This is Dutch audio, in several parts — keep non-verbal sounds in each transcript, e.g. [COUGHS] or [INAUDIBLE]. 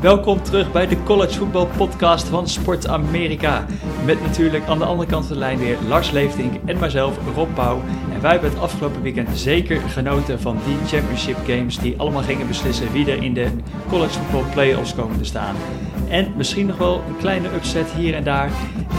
Welkom terug bij de College Football Podcast van Sport Amerika. Met natuurlijk aan de andere kant van de lijn weer Lars Leeftink en mijzelf, Rob Pauw. En wij hebben het afgelopen weekend zeker genoten van die championship games die allemaal gingen beslissen wie er in de College Football Playoffs komen te staan. En misschien nog wel een kleine upset hier en daar.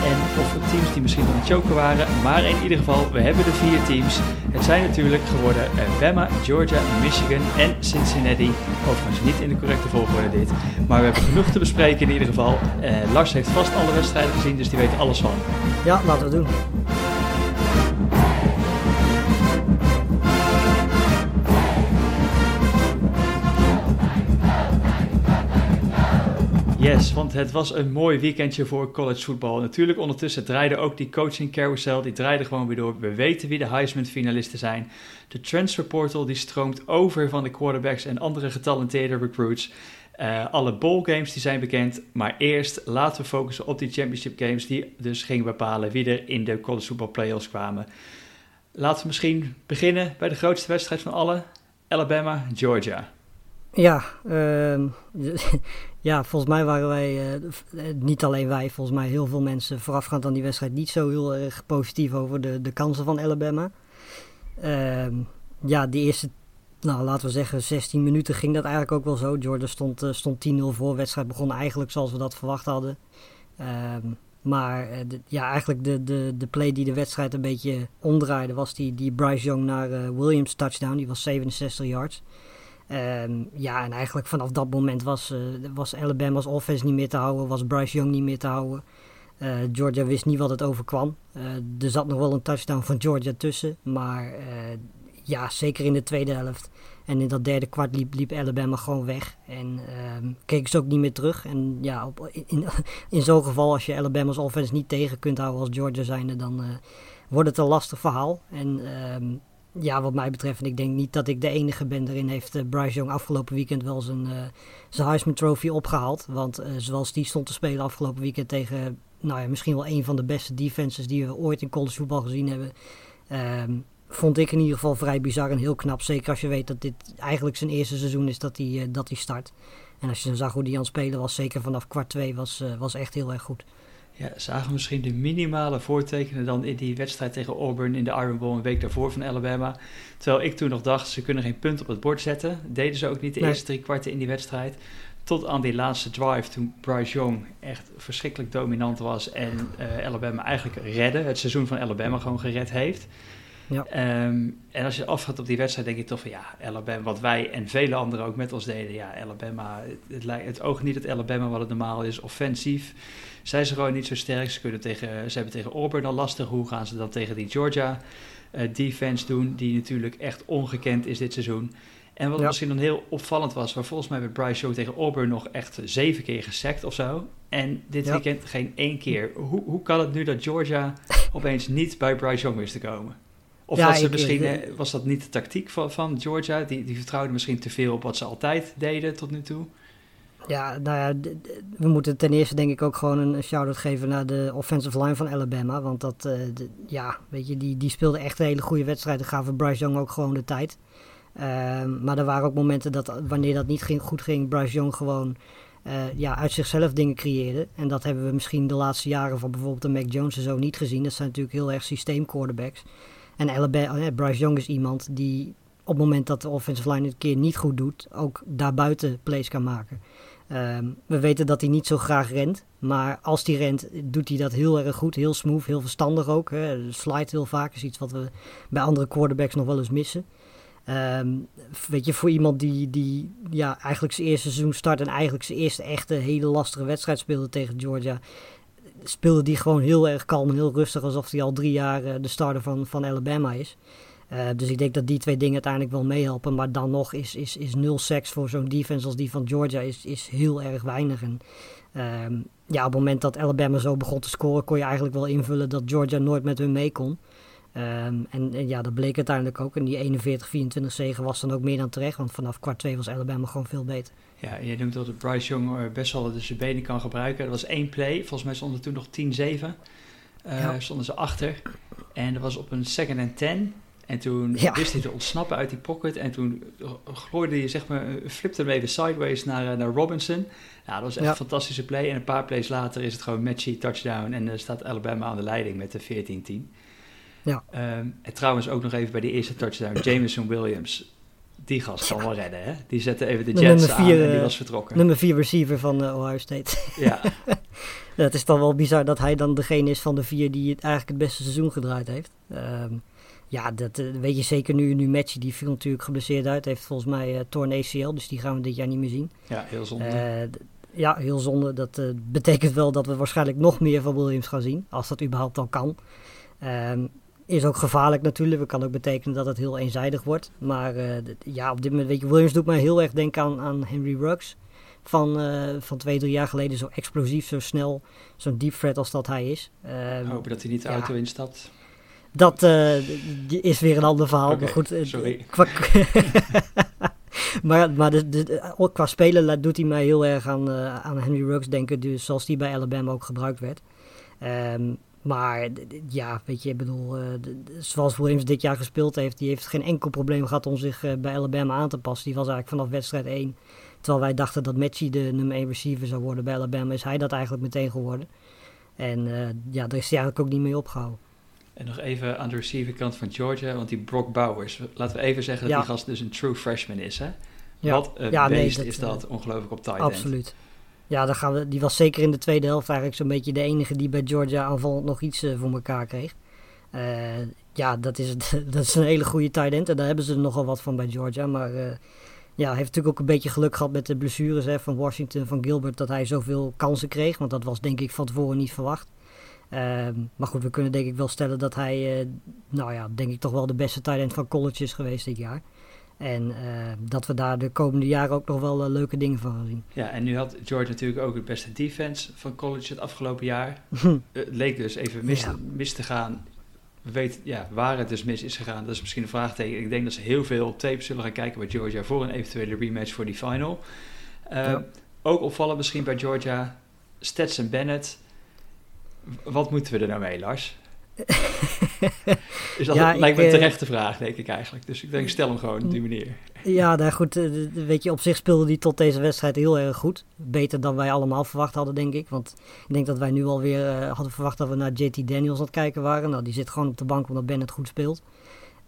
En of teams die misschien nog een choker waren. Maar in ieder geval, we hebben de vier teams. Het zijn natuurlijk geworden Bama, Georgia, Michigan en Cincinnati. Overigens niet in de correcte volgorde dit. Maar we hebben genoeg te bespreken in ieder geval. Uh, Lars heeft vast alle wedstrijden gezien, dus die weet alles van. Ja, laten we doen. Want het was een mooi weekendje voor college voetbal. Natuurlijk ondertussen draaide ook die coaching carousel, die draaide gewoon weer door. We weten wie de Heisman finalisten zijn. De transfer portal die stroomt over van de quarterbacks en andere getalenteerde recruits. Uh, alle bowl games die zijn bekend, maar eerst laten we focussen op die championship games die dus gingen bepalen wie er in de college football playoffs kwamen. Laten we misschien beginnen bij de grootste wedstrijd van alle, Alabama, Georgia. Ja, uh, [LAUGHS] ja, volgens mij waren wij, uh, niet alleen wij, volgens mij heel veel mensen voorafgaand aan die wedstrijd niet zo heel erg positief over de, de kansen van Alabama. Uh, ja, die eerste, nou laten we zeggen 16 minuten ging dat eigenlijk ook wel zo. Jordan stond, uh, stond 10-0 voor, wedstrijd begon eigenlijk zoals we dat verwacht hadden. Ehm, maar ja, eigenlijk de, de, de play die de wedstrijd een beetje omdraaide was die, die Bryce Young naar Williams touchdown. Die was 67 yards. Um, ja, en eigenlijk vanaf dat moment was, uh, was Alabama's offense niet meer te houden, was Bryce Young niet meer te houden. Uh, Georgia wist niet wat het overkwam. Uh, er zat nog wel een touchdown van Georgia tussen, maar ja, zeker in de tweede helft. En in dat derde kwart liep, liep Alabama gewoon weg. En um, keek ze ook niet meer terug. En ja, op, in, [LAUGHS] in zo'n geval, als je Alabama's offense niet tegen kunt houden als Georgia zijnde, dan wordt het een lastig verhaal. En um, ja, wat mij betreft, en ik denk niet dat ik de enige ben erin, heeft uh, Bryce Young afgelopen weekend wel zijn, uh, zijn Heisman Trophy opgehaald. Want uh, zoals die stond te spelen afgelopen weekend tegen nou ja, misschien wel een van de beste defenses die we ooit in college voetbal gezien hebben. Um, vond ik in ieder geval vrij bizar en heel knap. Zeker als je weet dat dit eigenlijk zijn eerste seizoen is dat hij, dat hij start. En als je dan zag hoe hij aan het spelen was, zeker vanaf kwart 2, was, was echt heel erg goed. Ja, zagen misschien de minimale voortekenen dan in die wedstrijd tegen Auburn in de Iron Bowl een week daarvoor van Alabama. Terwijl ik toen nog dacht, ze kunnen geen punt op het bord zetten. Deden ze ook niet de eerste drie kwarten in die wedstrijd. Tot aan die laatste drive toen Bryce Young echt verschrikkelijk dominant was en uh, Alabama eigenlijk redde. Het seizoen van Alabama gewoon gered heeft. Ja. Um, en als je afgaat op die wedstrijd, denk je toch van ja, Alabama, wat wij en vele anderen ook met ons deden. Ja, Alabama, het, het, het oog niet het Alabama wat het normaal is, offensief zijn ze gewoon niet zo sterk. Ze, kunnen tegen, ze hebben tegen Auburn al lastig. Hoe gaan ze dan tegen die Georgia uh, defense doen? Die natuurlijk echt ongekend is dit seizoen. En wat misschien dan heel opvallend was, waar volgens mij bij Bryce Show tegen Auburn nog echt zeven keer gesekt of zo. En dit ja. weekend geen één keer. Hoe, hoe kan het nu dat Georgia [LAUGHS] opeens niet bij Bryce Young wist te komen? Of ja, was, ze misschien, eh, was dat niet de tactiek van, van Georgia? Die, die vertrouwde misschien te veel op wat ze altijd deden tot nu toe. Ja, nou ja, we moeten ten eerste denk ik ook gewoon een shout-out geven naar de offensive line van Alabama. Want dat, de, ja, weet je, die, die speelde echt een hele goede wedstrijd. En gaven Bryce Young ook gewoon de tijd. Uh, maar er waren ook momenten dat wanneer dat niet ging, goed ging, Bryce Young gewoon uh, ja, uit zichzelf dingen creëerde. En dat hebben we misschien de laatste jaren van bijvoorbeeld de Mac Jones en zo niet gezien. Dat zijn natuurlijk heel erg systeemquarterbacks. En Alabama, uh, Bryce Young is iemand die op het moment dat de offensive line het keer niet goed doet, ook daarbuiten plays kan maken. Um, we weten dat hij niet zo graag rent. Maar als hij rent, doet hij dat heel erg goed. Heel smooth, heel verstandig ook. Hè. Slide heel vaak is iets wat we bij andere quarterbacks nog wel eens missen. Um, weet je, voor iemand die, die ja, eigenlijk zijn eerste seizoen start en eigenlijk zijn eerste echte hele lastige wedstrijd speelde tegen Georgia, speelde die gewoon heel erg kalm heel rustig, alsof hij al drie jaar uh, de starter van, van Alabama is. Uh, dus ik denk dat die twee dingen uiteindelijk wel meehelpen. Maar dan nog is, is, is nul seks voor zo'n defense als die van Georgia is, is heel erg weinig. En um, ja, op het moment dat Alabama zo begon te scoren, kon je eigenlijk wel invullen dat Georgia nooit met hun mee kon. Um, en, en, ja, dat bleek uiteindelijk ook. En die 41-24 zegen was dan ook meer dan terecht. Want vanaf kwart 2 was Alabama gewoon veel beter. Ja, je noemt dat de Bryce Young eh, best wel de zijn benen kan gebruiken. Dat was één play. Volgens mij stonden toen nog 10-7. Uh, ja. Stonden ze achter. En dat was op een second and 10. En toen wist hij te ontsnappen uit die pocket. En toen glooide je, zeg maar, flipte hem even sideways naar, naar Robinson. Nou, dat was echt een fantastische play. En een paar plays later is het gewoon matchy touchdown. En uh, staat Alabama aan de leiding met de 14-10. Ja. Um, en trouwens ook nog even bij die eerste touchdown. [CLEARS THROAT] Jameson Williams, die gast kan wel redden, hè? Die zette even de Jets vier, aan en die was vertrokken. Nummer 4 receiver van uh, Ohio State. Ja. [LAUGHS] het is dan wel bizar dat hij dan degene is van de vier die het eigenlijk het beste seizoen gedraaid heeft. Um, ja, dat uh, weet je zeker nu. Nu Matchy, die viel natuurlijk geblesseerd uit. Heeft volgens mij uh, torn ACL, dus die gaan we dit jaar niet meer zien. Ja, heel zonde. ja, heel zonde. Dat betekent wel dat we waarschijnlijk nog meer van Williams gaan zien. Als dat überhaupt dan kan. Um, is ook gevaarlijk natuurlijk. Het kan ook betekenen dat het heel eenzijdig wordt. Maar ja, op dit moment, weet je, Williams doet mij heel erg denken aan, aan Henry Ruggs. Van, van twee, drie jaar geleden. Zo explosief, zo snel, zo'n deep threat als dat hij is. Uh, Hopen dat hij niet de auto instapt. Dat uh, is weer een ander verhaal. Okay, maar goed, sorry. Qua, [LAUGHS] maar maar de, de, qua spelen doet hij mij heel erg aan, aan Henry Ruggs denken. Dus zoals die bij Alabama ook gebruikt werd. Um, maar ja, weet je, ik bedoel, uh, zoals Williams dit jaar gespeeld heeft, die heeft geen enkel probleem gehad om zich uh, bij Alabama aan te passen. Die was eigenlijk vanaf wedstrijd 1. Terwijl wij dachten dat Matchy de nummer 1 receiver zou worden bij Alabama, is hij dat eigenlijk meteen geworden. En uh, ja, daar is hij eigenlijk ook niet mee opgehouden. En nog even aan de receiverkant van Georgia, want die Brock Bowers, laten we even zeggen dat die gast dus een true freshman is, hè? Ja. Wat een ja, is dat, ongelooflijk op tight end. Absoluut. Ja, dan gaan we, die was zeker in de tweede helft eigenlijk zo'n beetje de enige die bij Georgia aanvallend nog iets uh, voor elkaar kreeg. Uh, ja, dat is, [LAUGHS] dat is een hele goede tight end en daar hebben ze er nogal wat van bij Georgia. Maar uh, ja, hij heeft natuurlijk ook een beetje geluk gehad met de blessures hè, van Washington, van Gilbert, dat hij zoveel kansen kreeg. Want dat was denk ik van tevoren niet verwacht. Ehm, maar goed, we kunnen denk ik wel stellen dat hij, nou ja, denk ik toch wel de beste tight end van college is geweest dit jaar. En uh, dat we daar de komende jaren ook nog wel uh, leuke dingen van gaan zien. Ja, en nu had George natuurlijk ook het beste defense van college het afgelopen jaar. [LAUGHS] het leek dus even mis, ja. mis, te gaan. We weten ja, waar het dus mis is gegaan. Dat is misschien een vraagteken. Ik denk dat ze heel veel tape zullen gaan kijken bij Georgia voor een eventuele rematch voor die final. Ja. Ook opvallen misschien bij Georgia, Stetson Bennett. Wat moeten we er nou mee, Lars? [LAUGHS] is dat ja, lijkt me een eh, terechte vraag, denk ik eigenlijk. Dus ik denk, stel hem gewoon op die manier. Ja, nou goed, eh, weet je, op zich speelde hij tot deze wedstrijd heel erg goed. Beter dan wij allemaal verwacht hadden, denk ik. Want ik denk dat wij nu alweer uh, hadden verwacht dat we naar JT Daniels aan het kijken waren. Nou, die zit gewoon op de bank omdat Bennett goed speelt.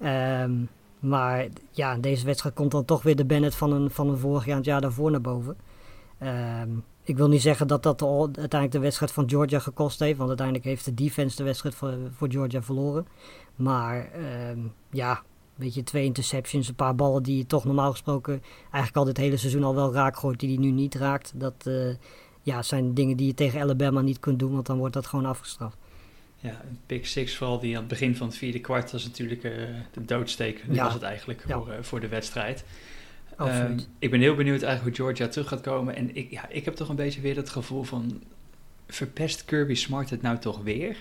Um, maar ja, deze wedstrijd komt dan toch weer de Bennett van een, van een vorig jaar het jaar daarvoor naar boven. Um, ik wil niet zeggen dat dat al uiteindelijk de wedstrijd van Georgia gekost heeft. Want uiteindelijk heeft de defense de wedstrijd voor, voor Georgia verloren. Maar um, ja, weet je, twee interceptions, een paar ballen die je toch normaal gesproken eigenlijk al dit hele seizoen al wel raak gooit, die hij nu niet raakt. Dat uh, ja, zijn dingen die je tegen Alabama niet kunt doen, want dan wordt dat gewoon afgestraft. Ja, een pick six vooral die aan het begin van het vierde kwart was natuurlijk uh, de doodsteek. Dat ja. was het eigenlijk ja. voor, uh, voor de wedstrijd. Um, ik ben heel benieuwd eigenlijk hoe Georgia terug gaat komen. En ik, ja, ik heb toch een beetje weer het gevoel van... verpest Kirby Smart het nou toch weer?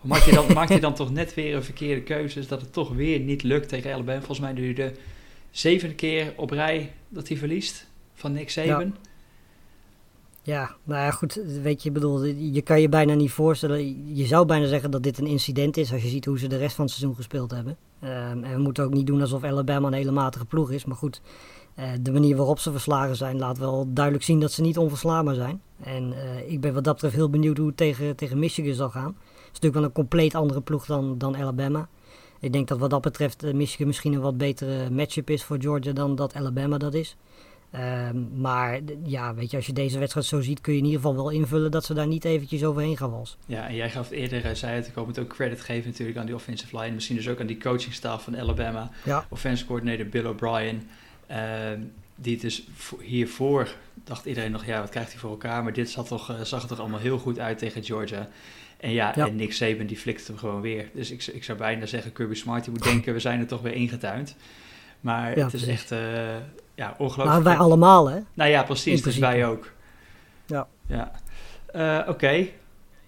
Maakt hij dan, [LAUGHS] maakt hij dan toch net weer een verkeerde keuze... dat het toch weer niet lukt tegen Alabama? Volgens mij nu de zevende keer op rij dat hij verliest van Nick Saban. Ja. Ja, nou ja, goed, weet je, bedoel, je kan je bijna niet voorstellen. Je zou bijna zeggen dat dit een incident is als je ziet hoe ze de rest van het seizoen gespeeld hebben. Um, en we moeten ook niet doen alsof Alabama een hele matige ploeg is. Maar goed, de manier waarop ze verslagen zijn laat wel duidelijk zien dat ze niet onverslaanbaar zijn. En uh, ik ben wat dat betreft heel benieuwd hoe het tegen, tegen Michigan zal gaan. Het is natuurlijk wel een compleet andere ploeg dan, dan Alabama. Ik denk dat wat dat betreft uh, Michigan misschien een wat betere matchup is voor Georgia dan dat Alabama dat is. Um, maar ja, weet je, als je deze wedstrijd zo ziet, kun je in ieder geval wel invullen dat ze daar niet eventjes overheen gaan walsen. Ja, en jij gaf eerder, zei het, ik hoop het ook credit geven natuurlijk aan die offensive line. Misschien dus ook aan die coachingstaf van Alabama. Ja. Offensive coordinator Bill O'Brien. Uh, die dus hiervoor dacht iedereen nog, ja, wat krijgt hij voor elkaar? Maar dit zat toch, uh, zag er toch allemaal heel goed uit tegen Georgia. En ja, ja. en Nick Saban die flikt hem gewoon weer. Dus ik, ik zou bijna zeggen, Kirby Smart, die moet denken, we zijn er toch weer ingetuind. Maar ja, het is precies. echt uh, ja, ongelooflijk. Maar wij allemaal, hè? Nou ja, precies. Dus wij ook. Ja. ja. Uh, Oké. Okay.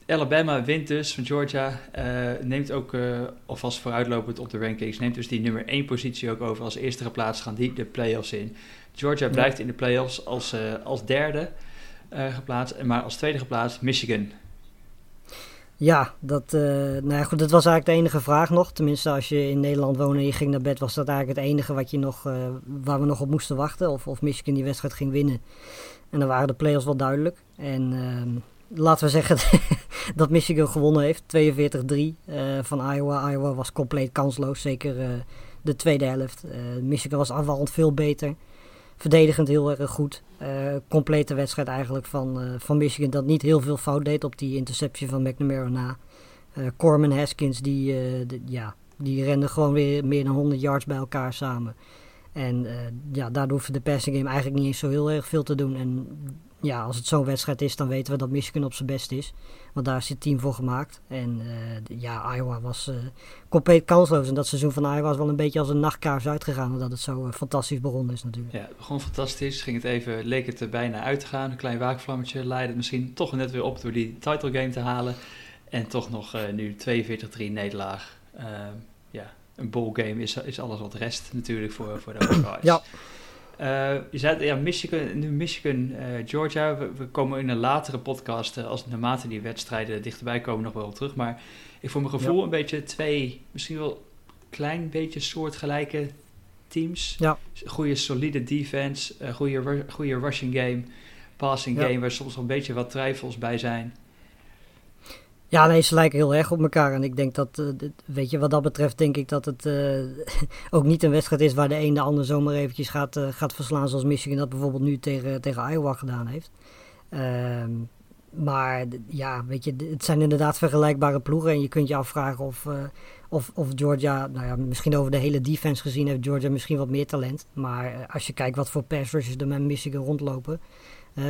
Alabama wint dus van Georgia. Uh, neemt ook, uh, alvast vooruitlopend op de rankings, neemt dus die nummer 1 positie ook over. Als eerste geplaatst gaan die de playoffs in. Georgia blijft ja. in de playoffs als, uh, als derde geplaatst. Maar als tweede geplaatst Michigan. Ja, dat, nou ja, goed, dat was eigenlijk de enige vraag nog. Tenminste, als je in Nederland woonde en je ging naar bed, was dat eigenlijk het enige wat je nog, waar we nog op moesten wachten. Of, of Michigan die wedstrijd ging winnen. En dan waren de play-offs wel duidelijk. En uh, laten we zeggen [LAUGHS] dat Michigan gewonnen heeft. 42-3 uh, van Iowa. Iowa was compleet kansloos, zeker uh, de tweede helft. Uh, Michigan was afvallend veel beter. Verdedigend heel erg goed. complete wedstrijd eigenlijk van, van Michigan dat niet heel veel fout deed op die interceptie van McNamara na. Corman Haskins die, ja, die renden gewoon weer meer dan 100 yards bij elkaar samen. En ja, daardoor hoefde de passing game eigenlijk niet eens zo heel erg veel te doen. En ja, als het zo'n wedstrijd is, dan weten we dat Michigan op zijn best is. Want daar is het team voor gemaakt. En uh, ja, Iowa was uh, compleet kansloos. En dat seizoen van Iowa was wel een beetje als een nachtkaars uitgegaan. Omdat het zo fantastisch begonnen is natuurlijk. Ja, begon fantastisch. Ging het even, leek het er bijna uit te gaan. Een klein waakvlammetje leidde het misschien toch net weer op door die title game te halen. En toch nog nu 42-3 nederlaag. ja, een bowl game is, is alles wat rest natuurlijk voor, voor de [COUGHS] Hawkeyes. ja. Uh, je zei, ja, Michigan, nu Michigan, uh, Georgia. We, we, komen in een latere podcast, uh, als naarmate die wedstrijden dichterbij komen, nog wel op terug. Maar ik voor mijn gevoel ja. een beetje twee, misschien wel een klein beetje soortgelijke teams. Ja. Goede solide defense, goede, goede rushing game, passing game, waar soms wel een beetje wat twijfels bij zijn. Ja, nee, ze lijken heel erg op elkaar. En ik denk dat, uh, weet je, wat dat betreft denk ik dat het uh, [LAUGHS] ook niet een wedstrijd is waar de een de ander zomaar eventjes gaat, uh, gaat verslaan. Zoals Michigan dat bijvoorbeeld nu tegen, tegen Iowa gedaan heeft. Ehm, maar ja, weet je, het zijn inderdaad vergelijkbare ploegen. En je kunt je afvragen of, of, of Georgia, nou ja, misschien over de hele defense gezien heeft Georgia misschien wat meer talent. Maar als je kijkt wat voor pass rushes er met Michigan rondlopen.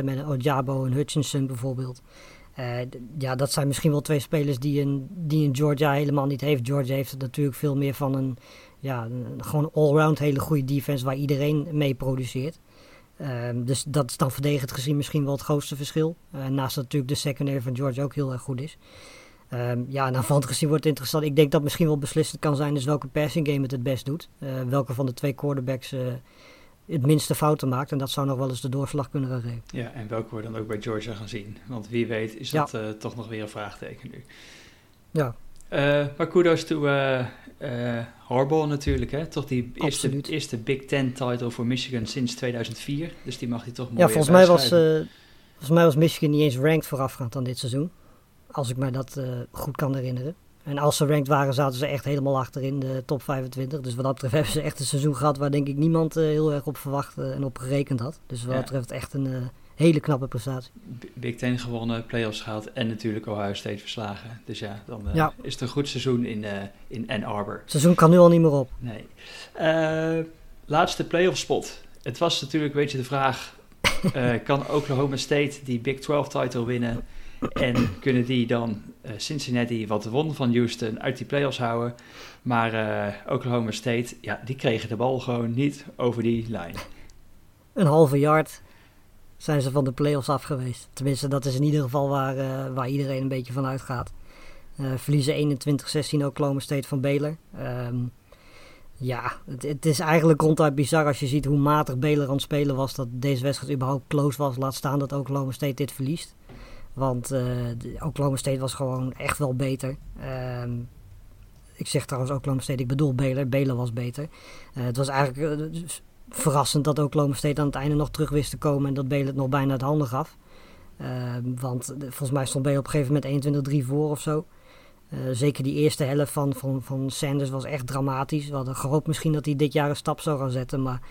met Ojabo en Hutchinson bijvoorbeeld. Uh, ja, dat zijn misschien wel twee spelers die een, die een Georgia helemaal niet heeft. Georgia heeft natuurlijk veel meer van een, ja, een, gewoon all-round hele goede defense waar iedereen mee produceert. Uh, dus dat is dan verdedigend gezien misschien wel het grootste verschil. Uh, naast dat natuurlijk de secondary van Georgia ook heel erg goed is. Um, ja, en aanvallend gezien wordt het interessant. Ik denk dat misschien wel beslissend kan zijn dus welke passing game het het best doet. welke van de twee quarterbacks het minste fouten maakt. En dat zou nog wel eens de doorslag kunnen geven. Ja, en welke we dan ook bij Georgia gaan zien. Want wie weet is dat ja. uh, toch nog weer een vraagteken nu. Ja. Uh, maar kudos to uh, Harbaugh natuurlijk. Hè? Toch die eerste, eerste Big Ten title voor Michigan sinds 2004. Dus die mag hij toch mooi Ja, volgens mij, was, volgens mij was Michigan niet eens ranked voorafgaand aan dit seizoen. Als ik mij dat goed kan herinneren. En als ze ranked waren, zaten ze echt helemaal achter in de top 25. Dus wat dat betreft hebben ze echt een seizoen gehad waar denk ik niemand uh, heel erg op verwacht uh, en op gerekend had. Dus wat ja. dat betreft echt een uh, hele knappe prestatie. Big Ten gewonnen, playoffs gehaald en natuurlijk Ohio State verslagen. Dus ja, dan ja. is het een goed seizoen in, in Ann Arbor. Het seizoen kan nu al niet meer op. Nee. laatste playoff spot. Het was natuurlijk, weet je, de vraag... [LAUGHS] kan Oklahoma State die Big 12 title winnen... En kunnen die dan uh, Cincinnati, wat won van Houston, uit die playoffs houden. Maar uh, Oklahoma State, ja, die kregen de bal gewoon niet over die lijn. Een halve yard zijn ze van de playoffs af geweest. Tenminste, dat is in ieder geval waar, uh, waar iedereen een beetje van uitgaat. verliezen 21-16 Oklahoma State van Baylor. Um, ja, het, het, is eigenlijk ronduit bizar als je ziet hoe matig Baylor aan het spelen was. Dat deze wedstrijd überhaupt close was. Laat staan dat Oklahoma State dit verliest. Want uh, Oklahoma State was gewoon echt wel beter. Um, ik zeg trouwens Oklahoma State, ik bedoel Baylor. Baylor was beter. Uh, het was eigenlijk uh, verrassend dat Oklahoma State aan het einde nog terug wist te komen en dat Baylor het nog bijna het handen gaf. Ehm, want volgens mij stond Baylor op een gegeven moment 21-3 voor of zo. zeker die eerste helft van, van, van Sanders was echt dramatisch. We hadden gehoopt misschien dat hij dit jaar een stap zou gaan zetten. Maar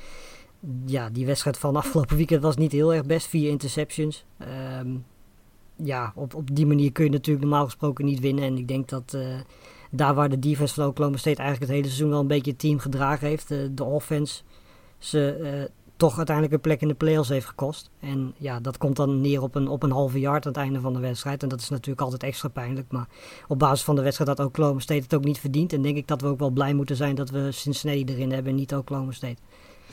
ja, die wedstrijd van [LAUGHS] afgelopen weekend was niet heel erg best. Vier interceptions. Um, ja, op, op die manier kun je natuurlijk normaal gesproken niet winnen. En ik denk dat uh, daar waar de defense van Oklahoma State eigenlijk het hele seizoen wel een beetje het team gedragen heeft, uh, de offense ze uh, toch uiteindelijk een plek in de playoffs heeft gekost. En ja, dat komt dan neer op een, op een halve yard aan het einde van de wedstrijd. En dat is natuurlijk altijd extra pijnlijk. Maar op basis van de wedstrijd dat Oklahoma State het ook niet verdient. En denk ik dat we ook wel blij moeten zijn dat we Cincinnati erin hebben en niet Oklahoma State.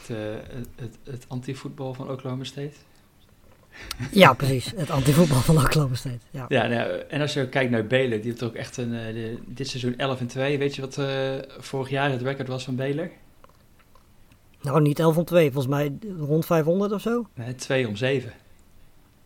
Het, het, het anti-voetbal van Oklahoma State? Ja, precies. Het antivoetbal van Oklahoma State. Ja, ja nou, en als je kijkt naar Baylor, die heeft ook echt een, uh, de, dit seizoen 11 en 2. Weet je wat uh, vorig jaar het record was van Baylor? Nou, niet 11 om 2. Volgens mij rond 500 of zo. Nee, 2 om 7.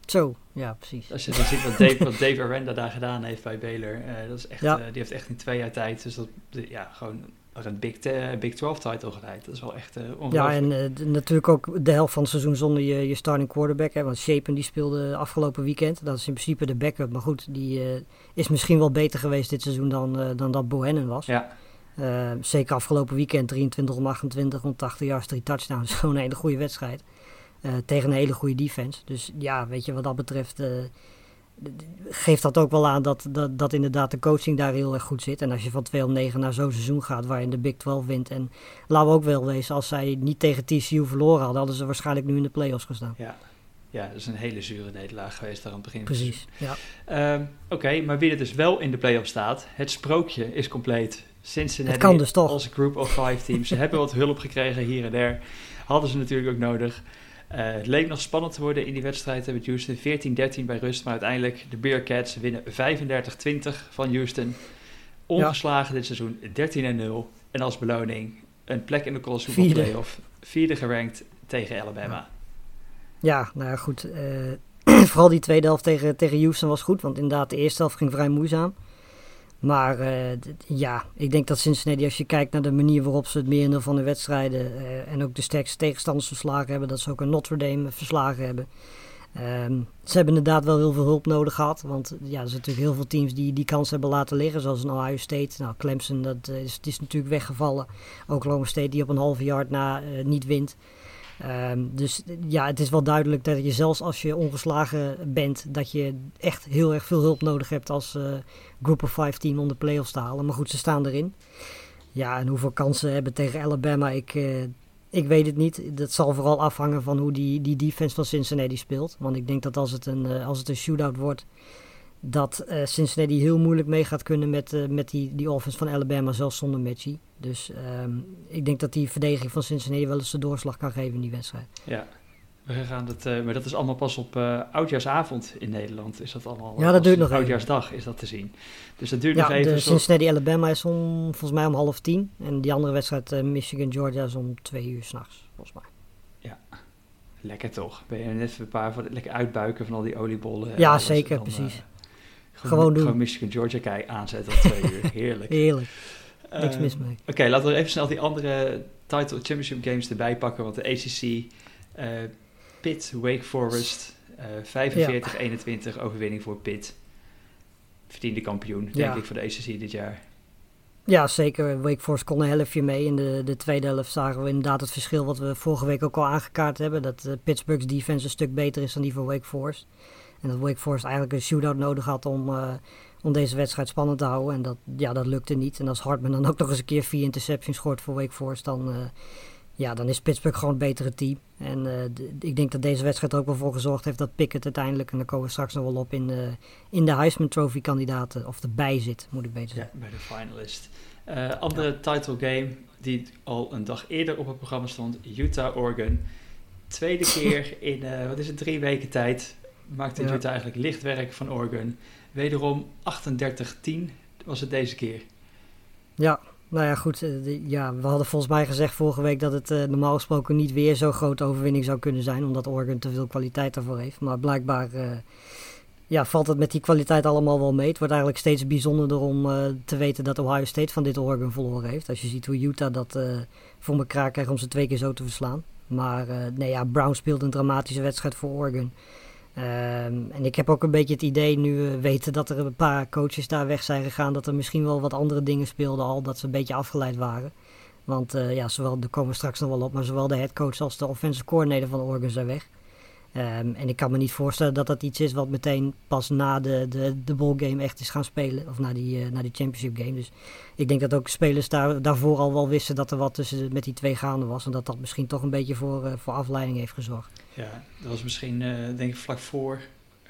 Zo, ja, precies. Als je dan ziet wat Dave, wat Dave Aranda daar gedaan heeft bij Baylor, uh, dat is echt, ja. uh, die heeft echt in twee jaar tijd, dus dat, ja, gewoon een Big, Big 12 title geleid. Dat is wel echt ongelooflijk. Ja, en natuurlijk ook de helft van het seizoen zonder je, je starting quarterback. Hè, want Shapen die speelde afgelopen weekend. Dat is in principe de backup. Maar goed, die is misschien wel beter geweest dit seizoen dan, dan dat Bohannon was. Ja. zeker afgelopen weekend 23 om 28, 180 yards, 3 touchdowns. [LAUGHS] Gewoon een hele goede wedstrijd. Uh, tegen een hele goede defense. Dus ja, weet je, wat dat betreft uh, geeft dat ook wel aan dat, dat, dat inderdaad de coaching daar heel erg goed zit. En als je van 2 om 9 naar zo'n seizoen gaat waarin de Big 12 wint. En laten we ook wel wezen, als zij niet tegen TCU verloren hadden, hadden ze waarschijnlijk nu in de playoffs gestaan. Ja, ja dat is een hele zure nederlaag geweest daar aan het begin. Precies, ja. Uh, Oké, okay, maar wie er dus wel in de playoffs staat, het sprookje is compleet. Cincinnati het kan dus toch. als group of five teams. ze hebben wat hulp gekregen hier en daar. Hadden ze natuurlijk ook nodig. Uh, het leek nog spannend te worden in die wedstrijd met Houston. 14-13 bij rust, maar uiteindelijk de Bearcats winnen 35-20 van Houston. Ongeslagen dit seizoen, 13-0. En als beloning een plek in de college football playoff. Vierde gerankt tegen Alabama. Ja, nou ja, goed. Uh, [CLEARS THROAT] vooral die tweede helft tegen, tegen Houston was goed, want inderdaad de eerste helft ging vrij moeizaam. Maar uh, ja, ik denk dat Cincinnati, als je kijkt naar de manier waarop ze het merendeel van de wedstrijden uh, en ook de sterkste tegenstanders verslagen hebben, dat ze ook een Notre Dame verslagen hebben. Um, ze hebben inderdaad wel heel veel hulp nodig gehad. Want ja, er zijn natuurlijk heel veel teams die die kans hebben laten liggen. Zoals een Ohio State. Nou, Clemson, dat is, is natuurlijk weggevallen. Oklahoma State die op een halve yard na niet wint. Um, dus ja, het is wel duidelijk dat je zelfs als je ongeslagen bent, dat je echt heel erg veel hulp nodig hebt als uh, Group of 5 team om de playoffs te halen. Maar goed, ze staan erin. Ja, en hoeveel kansen hebben tegen Alabama, ik, uh, ik weet het niet. Dat zal vooral afhangen van hoe die, die defense van Cincinnati speelt. Want ik denk dat als het een, uh, als het een shootout wordt, dat uh, Cincinnati heel moeilijk mee gaat kunnen met, uh, met die, die offense van Alabama, zelfs zonder Matchy. Dus um, ik denk dat die verdediging van Cincinnati wel eens de doorslag kan geven in die wedstrijd. Ja, we gaan het, uh, maar dat is allemaal pas op oudjaarsavond in Nederland. Is dat allemaal? Ja, dat duurt nog Oudjaarsdag is dat te zien. Dus dat duurt ja, nog even. De Cincinnati Alabama is om, volgens mij om half tien. En die andere wedstrijd Michigan Georgia is om twee uur s'nachts, volgens mij. Ja, lekker toch? Ben je net een paar van lekker uitbuiken van al die oliebollen? Ja, zeker, precies. Gewoon, gewoon doen. Gewoon Michigan Georgia kijk, aanzetten op twee uur. [LAUGHS] Heerlijk. Heerlijk. Niks uh, mis mee. Oké, okay, laten we even snel die andere title championship games erbij pakken. Want de ACC, uh, Pitt, Wake Forest, uh, 45-21 ja. overwinning voor Pitt. Verdiende kampioen, denk ja. ik, voor de ACC dit jaar. Ja, zeker. Wake Forest kon een helftje mee. In de, de tweede helft zagen we inderdaad het verschil wat we vorige week ook al aangekaart hebben. Dat Pittsburgh's defense een stuk beter is dan die van Wake Forest. En dat Wake Forest eigenlijk een shootout nodig had om, uh, om deze wedstrijd spannend te houden. En dat, ja, dat lukte niet. En als Hartman dan ook nog eens een keer vier interceptions scoort voor Wake Forest, dan, uh, ja, dan is Pittsburgh gewoon het betere team. En uh, de, ik denk dat deze wedstrijd er ook wel voor gezorgd heeft dat Pickett uiteindelijk, en daar komen we straks nog wel op, in de, in de Heisman Trophy kandidaten, of erbij zit, moet ik beter zeggen. Ja, bij de finalist. andere ja. title game die al een dag eerder op het programma stond, Utah-Oregon. Tweede [LAUGHS] keer in, wat is het, drie weken tijd maakte ja. Utah eigenlijk licht werk van Oregon. Wederom 38-10 was het deze keer. Ja, nou ja, goed. Uh, ja, we hadden volgens mij gezegd vorige week dat het uh, normaal gesproken niet weer zo'n grote overwinning zou kunnen zijn, omdat Oregon te veel kwaliteit daarvoor heeft. Maar blijkbaar uh, ja, valt het met die kwaliteit allemaal wel mee. Het wordt eigenlijk steeds bijzonderder om te weten dat Ohio State van dit Oregon verloren heeft. Als je ziet hoe Utah dat voor elkaar krijgt om ze twee keer zo te verslaan. Maar nee, ja, Brown speelt een dramatische wedstrijd voor Oregon. Um, en ik heb ook een beetje het idee, nu we weten dat er een paar coaches daar weg zijn gegaan, dat er misschien wel wat andere dingen speelden al, dat ze een beetje afgeleid waren. Want uh, ja, zowel, daar komen straks nog wel op, maar zowel de headcoach als de offensive coordinator van Oregon zijn weg. Um, en ik kan me niet voorstellen dat dat iets is wat meteen pas na de, de, de ballgame echt is gaan spelen. Of na die, uh, na die championship game. Dus ik denk dat ook spelers daar, daarvoor al wel wisten dat er wat tussen met die twee gaande was. En dat dat misschien toch een beetje voor, uh, voor afleiding heeft gezorgd. Ja, dat was misschien uh, denk ik vlak voor.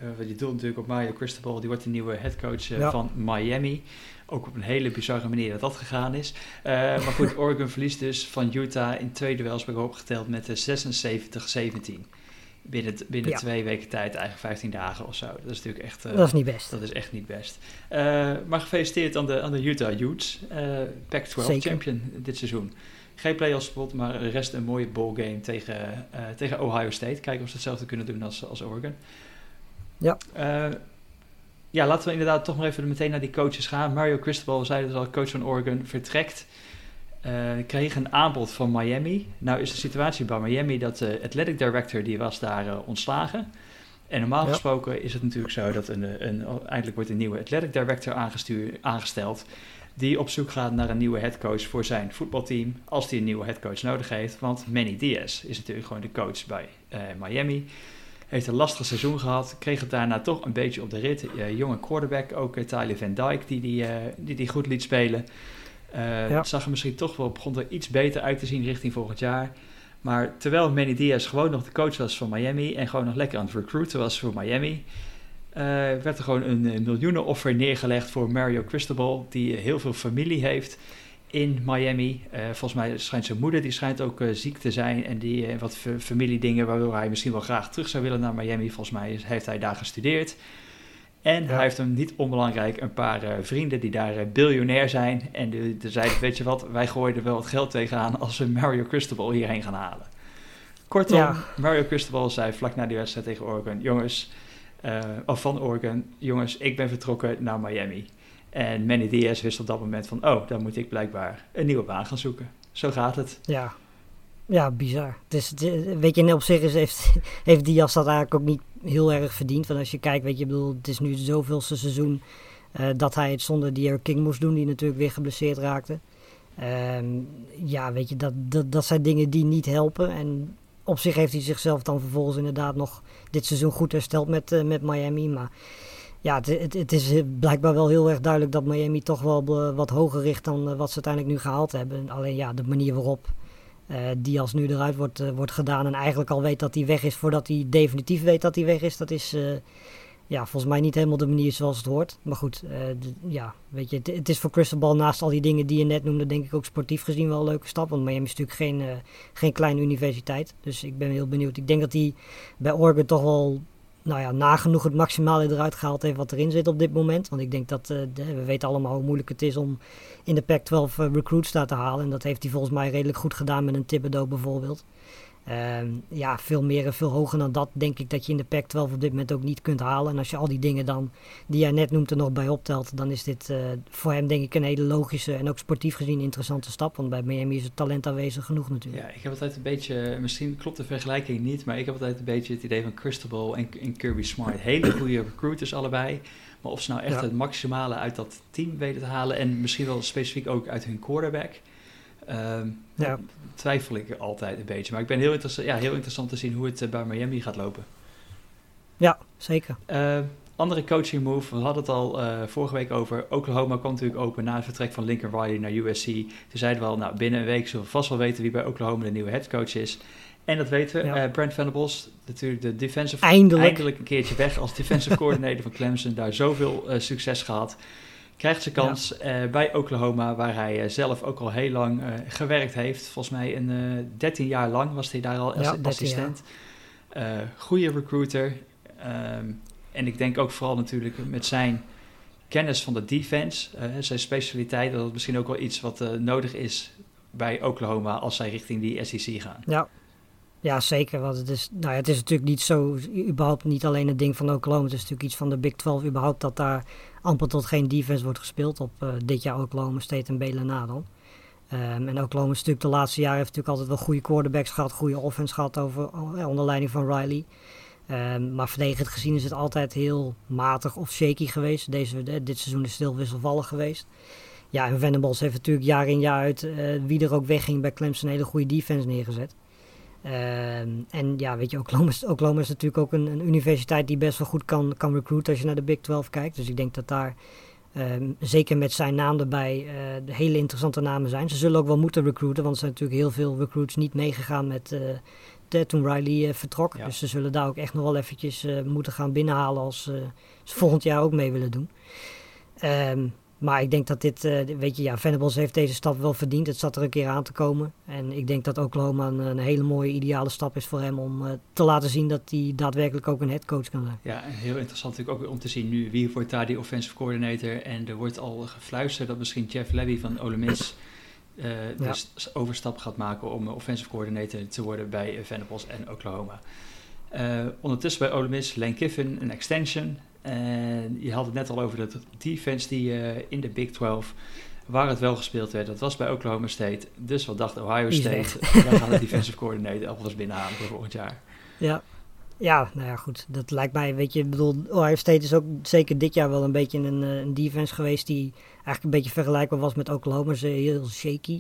Uh, je doelt natuurlijk op Mario Cristobal. Die wordt de nieuwe headcoach ja. van Miami. Ook op een hele bizarre manier dat dat gegaan is. maar goed, [LAUGHS] Oregon verliest dus van Utah in twee duels bij opgeteld met 76-17 binnen, binnen ja. twee weken tijd, eigenlijk 15 dagen of zo. Dat is natuurlijk echt... Uh, dat is niet best. Dat is echt niet best. Uh, maar gefeliciteerd aan de, aan de Utah Utes. Uh, Pac-12 champion dit seizoen. Geen play-off spot, maar de rest een mooie ballgame tegen, tegen Ohio State. Kijken of ze hetzelfde kunnen doen als, als Oregon. Ja. ja, laten we inderdaad toch maar even meteen naar die coaches gaan. Mario Cristobal, zei dus al, coach van Oregon, vertrekt. Kreeg een aanbod van Miami. Nou is de situatie bij Miami dat de athletic director, die was daar ontslagen. En normaal gesproken is het natuurlijk zo dat een, een, eindelijk wordt een nieuwe athletic director aangesteld die op zoek gaat naar een nieuwe headcoach voor zijn voetbalteam als hij een nieuwe headcoach nodig heeft. Want Manny Diaz is natuurlijk gewoon de coach bij uh, Miami. Heeft een lastig seizoen gehad, kreeg het daarna toch een beetje op de rit. Uh, jonge quarterback, ook uh, Tyler Van Dyke, die die, die, die goed liet spelen. Ja. Zag er misschien toch wel, begon er iets beter uit te zien richting volgend jaar. Maar terwijl Manny Diaz gewoon nog de coach was van Miami en gewoon nog lekker aan het recruiten was voor Miami, uh, werd er gewoon een, een miljoenenoffer neergelegd voor Mario Cristobal, die heel veel familie heeft in Miami. Uh, volgens mij schijnt zijn moeder, die schijnt ook uh, ziek te zijn en die wat familiedingen waardoor hij misschien wel graag terug zou willen naar Miami. Volgens mij heeft hij daar gestudeerd. En hij heeft hem niet onbelangrijk een paar vrienden die daar biljonair zijn. En die, die zeiden, weet je wat, wij gooien er wel wat geld tegenaan als we Mario Cristobal hierheen gaan halen. Kortom, Mario Cristobal zei vlak na die wedstrijd tegen Oregon, jongens, uh, of van Oregon, jongens, ik ben vertrokken naar Miami. En Manny Diaz wist op dat moment van, oh, dan moet ik blijkbaar een nieuwe baan gaan zoeken. Zo gaat het. Ja, ja bizar. Dus weet je, op zich is, heeft, [LAUGHS] heeft Diaz dat eigenlijk ook niet heel erg verdiend. Want als je kijkt, weet je, bedoel, het is nu zoveelste seizoen uh, dat hij het zonder Dier King moest doen, die natuurlijk weer geblesseerd raakte. Um, ja, weet je, dat, dat, dat zijn dingen die niet helpen. En op zich heeft hij zichzelf dan vervolgens inderdaad nog dit seizoen goed hersteld met, uh, met Miami. Maar ja, het, het, het, is blijkbaar wel heel erg duidelijk dat Miami toch wel wat hoger richt dan wat ze uiteindelijk nu gehaald hebben. Alleen ja, de manier waarop die als nu eruit wordt, wordt gedaan en eigenlijk al weet dat hij weg is voordat hij definitief weet dat hij weg is, dat is ja, volgens mij niet helemaal de manier zoals het hoort. Maar goed, ja, weet je, het, is voor Crystal naast al die dingen die je net noemde, denk ik ook sportief gezien wel een leuke stap. Want Miami is natuurlijk geen, geen kleine universiteit. Dus ik ben heel benieuwd. Ik denk dat hij bij Oregon toch wel, nou ja, nagenoeg het maximale eruit gehaald heeft wat erin zit op dit moment. Want ik denk dat, de, we weten allemaal hoe moeilijk het is om in de Pac-12 recruits daar te halen. En dat heeft hij volgens mij redelijk goed gedaan met een Thibodeau bijvoorbeeld. Ehm, ja, veel meer en veel hoger dan dat denk ik dat je in de Pac-12 op dit moment ook niet kunt halen. En als je al die dingen dan, die jij net noemt, er nog bij optelt, dan is dit uh, voor hem denk ik een hele logische en ook sportief gezien interessante stap. Want bij Miami is het talent aanwezig genoeg natuurlijk. Ja, ik heb altijd een beetje, misschien klopt de vergelijking niet, maar ik heb altijd een beetje het idee van Cristobal en, en Kirby Smart. Hele goede recruiters allebei. Maar of ze nou echt het maximale uit dat team weten te halen en misschien wel specifiek ook uit hun quarterback. Um, ja. twijfel ik altijd een beetje. Maar ik ben heel, interessant, ja, heel interessant te zien hoe het eh, bij Miami gaat lopen. Ja, zeker. Uh, andere coaching move, we hadden het al uh, vorige week over. Oklahoma kwam natuurlijk open na het vertrek van Lincoln Riley naar USC. Toen zeiden we al, nou, binnen een week zullen we vast wel weten wie bij Oklahoma de nieuwe headcoach is. En dat weten we. Ja. Uh, Brent Venables, natuurlijk de defensive... Eindelijk. Eindelijk een keertje weg als defensive coordinator van Clemson. Daar zoveel succes gehad krijgt zijn kans ja. uh, bij Oklahoma, waar hij uh, zelf ook al heel lang uh, gewerkt heeft. Volgens mij een 13 jaar lang was hij daar al als ja, assistent. goede recruiter. Um, en ik denk ook vooral natuurlijk met zijn kennis van de defense, zijn specialiteit, dat het misschien ook wel iets wat nodig is bij Oklahoma als zij richting die SEC gaan. Ja, ja, zeker. Want het is, nou ja, het is natuurlijk niet zo, überhaupt niet alleen het ding van Oklahoma. Het is natuurlijk iets van de Big 12 überhaupt dat daar amper tot geen defense wordt gespeeld op uh, dit jaar Oklahoma State en Belen Nadal. Um, en Oklahoma is natuurlijk de laatste jaren heeft natuurlijk altijd wel goede quarterbacks gehad, goede offense gehad over, uh, onder leiding van Riley. Um, maar verdedigend gezien is het altijd heel matig of shaky geweest. Deze, dit seizoen is stil wisselvallig geweest. Ja, en Venables heeft natuurlijk jaar in jaar uit, uh, wie er ook wegging bij Clemson, een hele goede defense neergezet. Ehm, en ja, weet je, Oklahoma is, Oklahoma is natuurlijk ook een, een, universiteit die best wel goed kan, kan recruiten als je naar de Big 12 kijkt. Dus ik denk dat daar, um, zeker met zijn naam erbij, uh, hele interessante namen zijn. Ze zullen ook wel moeten recruiten, want er zijn natuurlijk heel veel recruits niet meegegaan met uh, de, toen Riley uh, vertrok. Ja. Dus ze zullen daar ook echt nog wel eventjes moeten gaan binnenhalen als ze volgend jaar ook mee willen doen. Um, maar ik denk dat dit, uh, weet je, ja, Venables heeft deze stap wel verdiend. Het zat er een keer aan te komen. En ik denk dat Oklahoma een, een hele mooie, ideale stap is voor hem om uh, te laten zien dat hij daadwerkelijk ook een headcoach kan zijn. Ja, en heel interessant natuurlijk ook om te zien nu wie wordt daar die offensive coordinator. En er wordt al gefluisterd dat misschien Jeff Levy van Ole Miss uh, ja. dus overstap gaat maken om offensive coordinator te worden bij Venables en Oklahoma. ondertussen bij Ole Miss, Lane Kiffin, een extension. En je had het net al over de defense die in de Big 12 waar het wel gespeeld werd, dat was bij Oklahoma State. Dus wat dacht Ohio State? Wij gaan de defensive coordinator alvast binnenhalen voor volgend jaar. Ja. Ja, nou ja, goed. Dat lijkt mij, weet je, ik bedoel, Ohio State is ook zeker dit jaar wel een beetje een, eh, een defense geweest die eigenlijk een beetje vergelijkbaar was met Oklahoma. Ze heel shaky.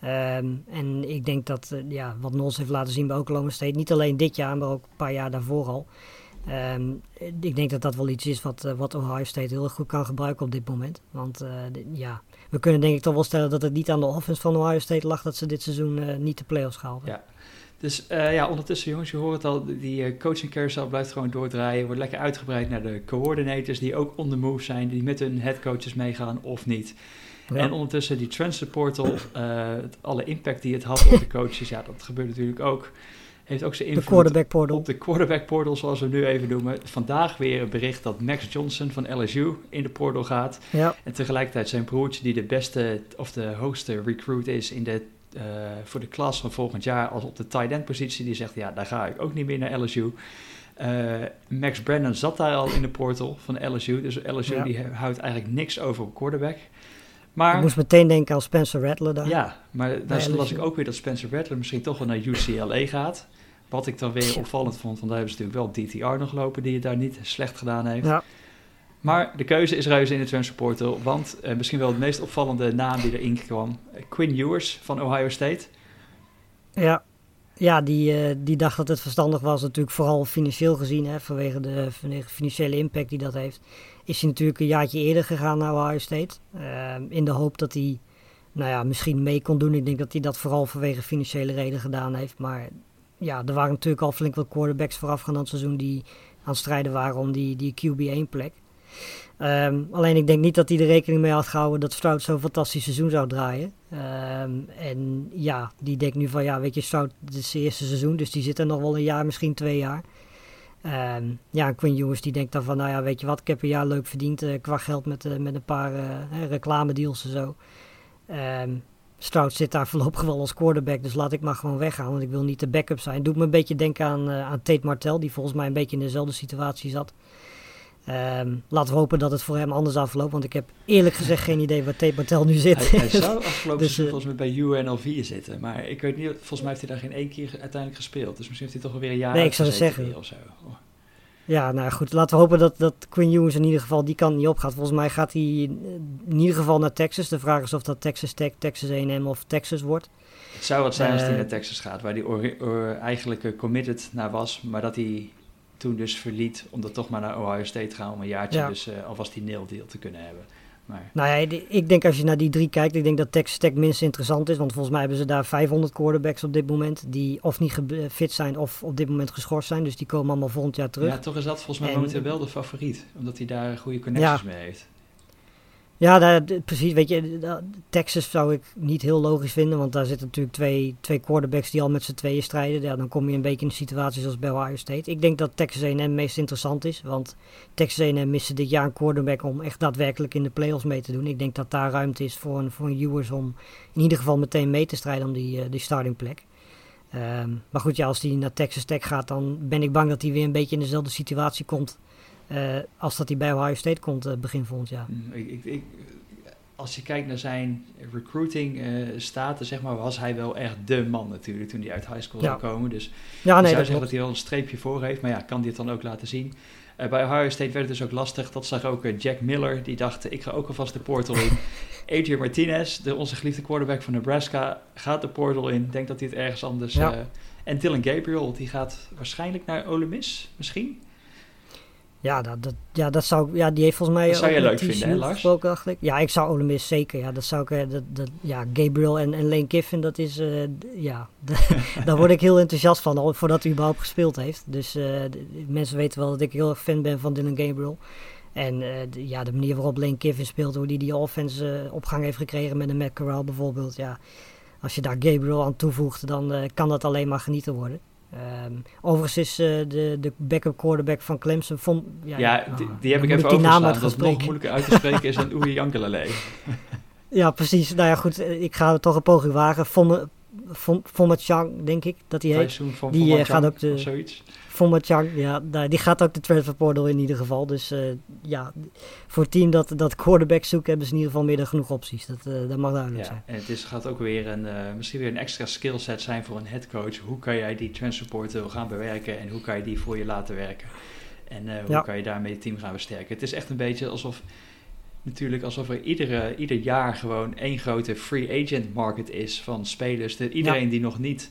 Ehm, en ik denk dat, uh, ja, wat Nos heeft laten zien bij Oklahoma State, niet alleen dit jaar, maar ook een paar jaar daarvoor al. Ehm, ik denk dat dat wel iets is wat, uh, wat Ohio State heel erg goed kan gebruiken op dit moment. Want ja, we kunnen denk ik toch wel stellen dat het niet aan de offense van Ohio State lag dat ze dit seizoen uh, niet de playoffs gehaald Ja. Dus ja, ondertussen jongens, je hoort het al, die coaching carousel blijft gewoon doordraaien. Wordt lekker uitgebreid naar de coordinators die ook on the move zijn, die met hun headcoaches meegaan of niet. Ja. En ondertussen die transfer portal, alle impact die het had op de [LAUGHS] coaches, ja, dat gebeurt natuurlijk ook heeft ook zijn invloed de quarterback portal. op de quarterback portal, zoals we nu even noemen. Vandaag weer een bericht dat Max Johnson van LSU in de portal gaat. Ja. En tegelijkertijd zijn broertje, die de beste of de hoogste recruit is in de, uh, voor de klas van volgend jaar, als op de tight end positie, die zegt, ja, daar ga ik ook niet meer naar LSU. Uh, Max Brennan zat daar al in de portal van LSU, dus LSU ja. die houdt eigenlijk niks over op quarterback. Maar, ik moest meteen denken aan Spencer Rattler daar. Ja, maar daar las ik ook weer dat Spencer Rattler misschien toch wel naar UCLA gaat. Wat ik dan weer opvallend vond, want daar hebben ze natuurlijk wel DTR nog lopen die het daar niet slecht gedaan heeft. Ja. Maar de keuze is reuze in de transfer portal, want uh, misschien wel de meest opvallende naam die erin kwam, Quinn Ewers van Ohio State. Ja, ja die, uh, die dacht dat het verstandig was, natuurlijk vooral financieel gezien, hè, vanwege de, financiële impact die dat heeft. Is hij natuurlijk een jaartje eerder gegaan naar Ohio State, uh, in de hoop dat hij nou ja, misschien mee kon doen. Ik denk dat hij dat vooral vanwege financiële redenen gedaan heeft, maar ja, er waren natuurlijk al flink wat quarterbacks vooraf aan het seizoen die aan het strijden waren om die, die QB1 plek. Um, alleen ik denk niet dat hij er rekening mee had gehouden dat Stroud zo'n fantastisch seizoen zou draaien. Um, en ja, die denkt nu van ja, weet je, Stroud, is zijn eerste seizoen, dus die zit er nog wel een jaar, misschien twee jaar. Um, ja, Quinn Ewers die denkt dan van nou ja, weet je wat, ik heb een jaar leuk verdiend uh, qua geld met, uh, met een paar uh, reclamedeals en zo. Stroud zit daar voorlopig wel als quarterback, dus laat ik maar gewoon weggaan, want ik wil niet de backup zijn. Doet me een beetje denken aan, uh, aan Tate Martel, die volgens mij een beetje in dezelfde situatie zat. Um, laten we hopen dat het voor hem anders afloopt, want ik heb eerlijk gezegd geen idee waar Tate Martel nu zit. Hij, hij zou [LAUGHS] afgelopen dus, uh, volgens mij bij UNLV zitten, maar ik weet niet, volgens mij heeft hij daar geen één keer uiteindelijk gespeeld. Dus misschien heeft hij toch alweer een jaar Nee, ik zou zeggen. Of zo. Ja, nou goed, laten we hopen dat, dat Quinn Ewers in ieder geval die kant niet opgaat. Volgens mij gaat hij in ieder geval naar Texas. De vraag is of dat Texas Tech, Texas A&M of Texas wordt. Het zou wat zijn als hij naar Texas gaat, waar hij eigenlijk committed naar was, maar dat hij toen dus verliet om dan toch maar naar Ohio State te gaan om een jaartje ja. dus uh, alvast die nil deal te kunnen hebben. Nou ja, ik denk als je naar die drie kijkt, ik denk dat Texas Tech minst interessant is. Want volgens mij hebben ze daar 500 quarterbacks op dit moment. Die of niet fit zijn of op dit moment geschorst zijn. Dus die komen allemaal volgend jaar terug. Ja, toch is dat volgens mij en, momenteel wel de favoriet. Omdat hij daar goede connecties ja. mee heeft. Ja, daar, precies. Weet je, Texas zou ik niet heel logisch vinden. Want daar zitten natuurlijk twee, twee quarterbacks die al met z'n tweeën strijden. Dan kom je een beetje in de situatie zoals bij Ohio State. Ik denk dat Texas A&M meest interessant is. Want Texas A&M miste dit jaar een quarterback om echt daadwerkelijk in de playoffs mee te doen. Ik denk dat daar ruimte is voor een, voor een om in ieder geval meteen mee te strijden om die, uh, die startingplek. Um, maar goed, ja, als hij naar Texas Tech gaat, dan ben ik bang dat hij weer een beetje in dezelfde situatie komt uh, als dat hij bij Ohio State komt uh, begin volgend jaar. Ik, ik, ik, als je kijkt naar zijn recruiting uh, status, zeg maar, was hij wel echt de man natuurlijk toen hij uit high school ja. zou komen. Dus ja, nee, zou zeggen dat hij wel een streepje voor heeft, maar ja, kan hij het dan ook laten zien. Uh, bij Ohio State werd het dus ook lastig. Dat zag ook uh, Jack Miller, die dacht, ik ga ook alvast de portal in. [LAUGHS] Adrian Martinez, de, onze geliefde quarterback van Nebraska, gaat de portal in. Denkt dat hij het ergens anders... Ja. en Dylan Gabriel, die gaat waarschijnlijk naar Ole Miss, misschien? Ja, dat, dat, ja, dat zou ja, die heeft volgens mij. Dat zou je leuk vinden, hè, Lars? Dacht ik. Ja, ik zou Ole Miss zeker. Ja, dat zou ik. Dat, dat, ja, Gabriel en, en Lane Kiffin, dat is. Uh, ja, [LAUGHS] daar word ik heel enthousiast van, al, voordat hij überhaupt gespeeld heeft. Dus uh, de, mensen weten wel dat ik heel erg fan ben van Dylan Gabriel. En uh, de, ja, de manier waarop Lane Kiffin speelt, hoe die die offense op gang heeft gekregen met een Matt Corral bijvoorbeeld. Ja, als je daar Gabriel aan toevoegt, dan kan dat alleen maar genieten worden. Um, overigens is uh, de, de backup quarterback van Clemson... Vond, ja, ja die, die heb ik even overstaan. Dat het nog moeilijker uit te spreken is dan Oei Jankelele. [LAUGHS] ja, precies. Nou ja, goed. Ik ga toch een poging wagen. Vond, Chang, denk ik dat hij heet. Van die gaat ook de. Zoiets. Chang, ja, die gaat ook de transfer portal in ieder geval. Dus ja, voor het team dat, dat quarterback zoekt, hebben ze in ieder geval meer dan genoeg opties. Dat, dat mag duidelijk ja, zijn. En het is, gaat ook weer een, misschien weer een extra skillset zijn voor een headcoach. Hoe kan jij die transfer portal gaan bewerken en hoe kan je die voor je laten werken? En hoe kan je daarmee het team gaan versterken? Het is echt een beetje alsof natuurlijk alsof er iedere, ieder jaar gewoon één grote free agent market is van spelers. De, iedereen die nog niet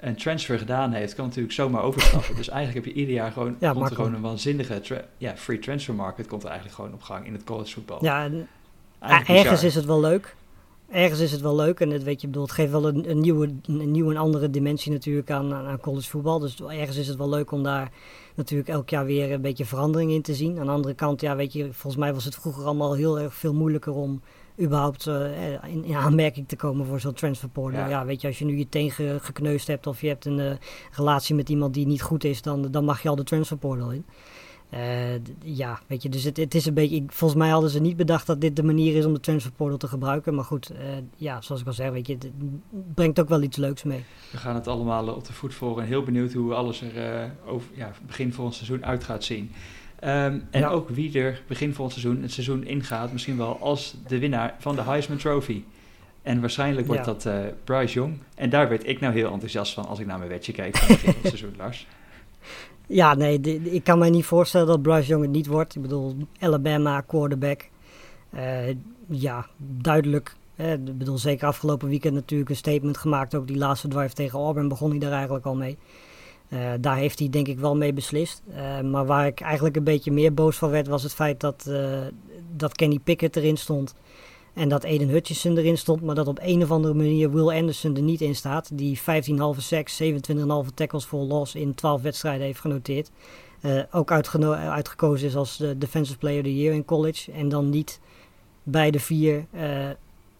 een transfer gedaan heeft, kan natuurlijk zomaar overstappen. dus eigenlijk heb je ieder jaar gewoon, komt er gewoon een waanzinnige ja, free transfer market komt er eigenlijk gewoon op gang in het college voetbal. Ja, en, ergens is het wel leuk. Ergens is het wel leuk en het, weet je, bedoel, het geeft wel een, een nieuwe, een nieuwe en andere dimensie natuurlijk aan, aan college voetbal. Dus ergens is het wel leuk om daar natuurlijk elk jaar weer een beetje verandering in te zien. Aan de andere kant, ja, weet je, volgens mij was het vroeger allemaal heel erg veel moeilijker om überhaupt uh, in, in, aanmerking te komen voor zo'n transferportal. Ja. ja. weet je, als je nu je teen gekneusd hebt of je hebt een uh, relatie met iemand die niet goed is, dan, dan mag je al de transferportal in. Uh, ja, weet je, dus het, het is een beetje. volgens mij hadden ze niet bedacht dat dit de manier is om de transfer portal te gebruiken. Maar goed, ja, zoals ik al zei, weet je, het brengt ook wel iets leuks mee. We gaan het allemaal op de voet volgen en heel benieuwd hoe alles er over ja, begin volgend seizoen uit gaat zien. Um, en ja. ook wie er begin volgend seizoen het seizoen ingaat, misschien wel als de winnaar van de Heisman Trophy. En waarschijnlijk wordt ja. dat Bryce Young. En daar werd ik nou heel enthousiast van als ik naar mijn wetje kijk van het begin van het seizoen, [LAUGHS] Lars. Ja, nee, ik kan mij niet voorstellen dat Bryce Young het niet wordt. Ik bedoel, Alabama, quarterback. Uh, ja, duidelijk. Eh, ik bedoel, zeker afgelopen weekend natuurlijk een statement gemaakt. Ook die laatste drive tegen Auburn begon hij daar eigenlijk al mee. Uh, daar heeft hij denk ik wel mee beslist. maar waar ik eigenlijk een beetje meer boos van werd, was het feit dat, dat Kenny Pickett erin stond. En dat Aiden Hutchinson erin stond, maar dat op een of andere manier Will Anderson er niet in staat. Die 15,5 sacks, 27,5 tackles voor loss in 12 wedstrijden heeft genoteerd. Ook uitgekozen is als de Defensive Player of the Year in college. En dan niet bij de vier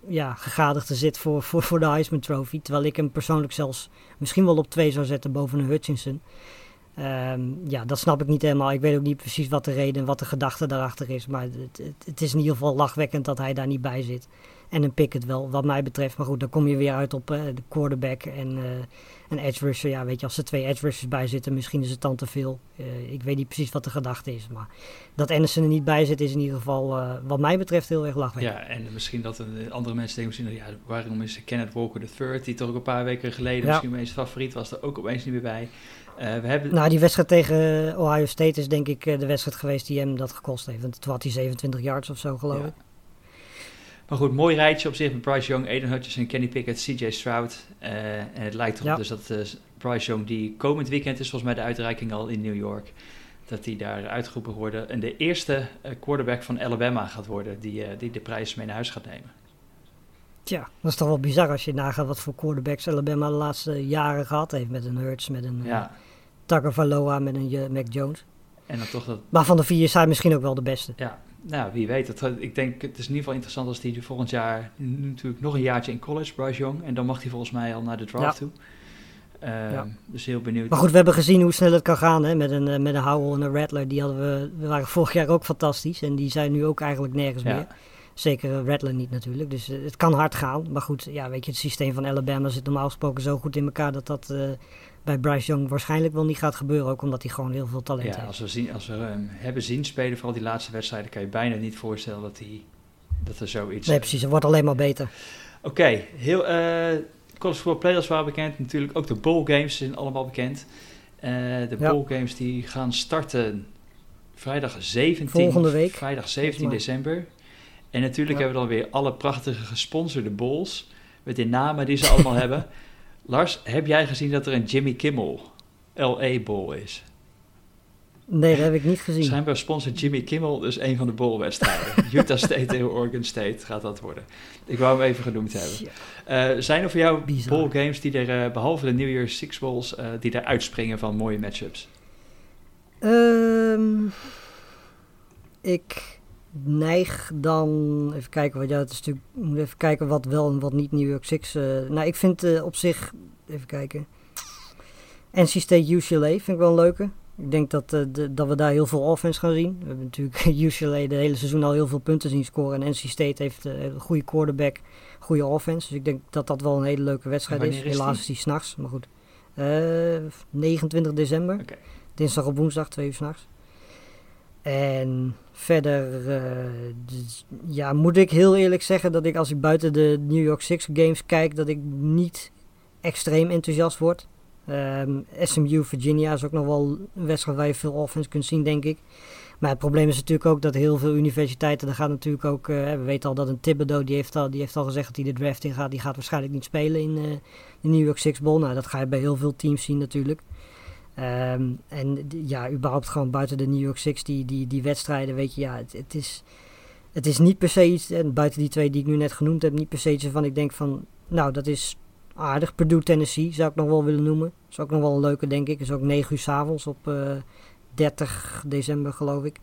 ja, gegadigden zit voor, voor, voor de Heisman Trophy. Terwijl ik hem persoonlijk zelfs misschien wel op twee zou zetten boven een Hutchinson. Um, ja, dat snap ik niet helemaal. Ik weet ook niet precies wat de reden en wat de gedachte daarachter is. Maar het, het, is in ieder geval lachwekkend dat hij daar niet bij zit. En een pick het wel, wat mij betreft. Maar goed, dan kom je weer uit op uh, de quarterback en uh, een edge rusher. Ja, weet je, als er twee edge rushers bij zitten, misschien is het dan te veel. Uh, ik weet niet precies wat de gedachte is. Maar dat Anderson er niet bij zit, is in ieder geval, wat mij betreft, heel erg lachwekkend. Ja, en misschien dat andere mensen denken misschien, ja, waarom is Kenneth Walker III, die toch ook een paar weken geleden ja. misschien mijn favoriet was, er ook opeens niet meer bij. Uh, we hebben... Nou, die wedstrijd tegen Ohio State is denk ik de wedstrijd geweest die hem dat gekost heeft. Want toen had hij 27 yards of zo, geloof ja. ik. Maar goed, mooi rijtje op zich met Bryce Young, Aiden Hutchinson, Kenny Pickett, CJ Stroud. Uh, en het lijkt erop ja. dus dat uh, Bryce Young, die komend weekend is volgens mij de uitreiking al in New York, dat hij daar uitgeroepen wordt en de eerste uh, quarterback van Alabama gaat worden die, die de prijs mee naar huis gaat nemen. Tja, dat is toch wel bizar als je nagaat wat voor quarterbacks Alabama de laatste jaren gehad heeft. Met een Hurts, met een ja. Valoa, met een Mac Jones. En dan toch dat... Maar van de vier is hij misschien ook wel de beste. Ja, nou, wie weet. Het, ik denk, het is in ieder geval interessant als hij volgend jaar natuurlijk nog een jaartje in college, Bryce Young. En dan mag hij volgens mij al naar de draft toe. Uh, ja. Dus heel benieuwd. Maar goed, we hebben gezien hoe snel het kan gaan hè? Met, een, eh, met een Howell en een Rattler. Die hadden we, we waren vorig jaar ook fantastisch. En die zijn nu ook eigenlijk nergens meer. Zeker Rattler niet natuurlijk. Dus uh, het kan hard gaan. Maar goed, ja, weet je, het systeem van Alabama zit normaal gesproken zo goed in elkaar dat dat uh, bij Bryce Young waarschijnlijk wel niet gaat gebeuren. Ook omdat hij gewoon heel veel talent ja, heeft. Als we, zien, als we hem hebben zien spelen, vooral die laatste wedstrijden, kan je bijna niet voorstellen dat, hij, dat er zoiets... Nee, precies. Het wordt alleen maar beter. Oké, okay, heel... Uh, College Football Players waren bekend. Natuurlijk ook de bowl games zijn allemaal bekend. Uh, de ja. bowl games die gaan starten vrijdag 17, Volgende week. Vrijdag 17 december. En natuurlijk ja. hebben we dan weer alle prachtige gesponsorde bowls. Met de namen die ze allemaal [LAUGHS] hebben. Lars, heb jij gezien dat er een Jimmy Kimmel LA Bowl is? Nee, dat heb ik niet gezien. Schijnbaar sponsort Jimmy Kimmel dus een van de bowlwedstrijden. [LAUGHS] Utah State tegen Oregon State gaat dat worden. Ik wou hem even genoemd hebben. Uh, zijn er voor jou Bizar. bowl games die er, uh, behalve de New Year's Six Bowls, uh, die er uitspringen van mooie matchups? Um, ik neig dan, even kijken, wat ja, het is natuurlijk, even kijken wat wel en wat niet New York Six. Uh, nou, ik vind uh, op zich, even kijken, NC State UCLA vind ik wel een leuke. Ik denk dat, uh, de, dat we daar heel veel offense gaan zien. We hebben natuurlijk [LAUGHS] UCLA de hele seizoen al heel veel punten zien scoren. En NC State heeft een goede quarterback, goede offense. Dus ik denk dat dat wel een hele leuke wedstrijd is. Helaas is die s'nachts, maar goed. 29 december. Okay. Dinsdag op woensdag, twee uur s'nachts. En verder dus, ja, moet ik heel eerlijk zeggen dat ik als ik buiten de New York Six games kijk, dat ik niet extreem enthousiast word. Um, SMU Virginia is ook nog wel een wedstrijd waar je veel offense kunt zien, denk ik. Maar het probleem is natuurlijk ook dat heel veel universiteiten, daar gaat natuurlijk ook, uh, we weten al dat een Thibodeau, die heeft al, die heeft al gezegd dat hij de draft in gaat, die gaat waarschijnlijk niet spelen in uh, de New York Six Bowl. Nou, dat ga je bij heel veel teams zien natuurlijk. Um, en ja, überhaupt gewoon buiten de New York Six, die, die, die wedstrijden, weet je, ja, het, is, het is niet per se iets, en buiten die twee die ik nu net genoemd heb, niet per se iets van ik denk van, nou, dat is aardig. Purdue, Tennessee zou ik nog wel willen noemen. Is ook nog wel een leuke, denk ik. is ook 9 uur s avonds op uh, 30 december, geloof ik.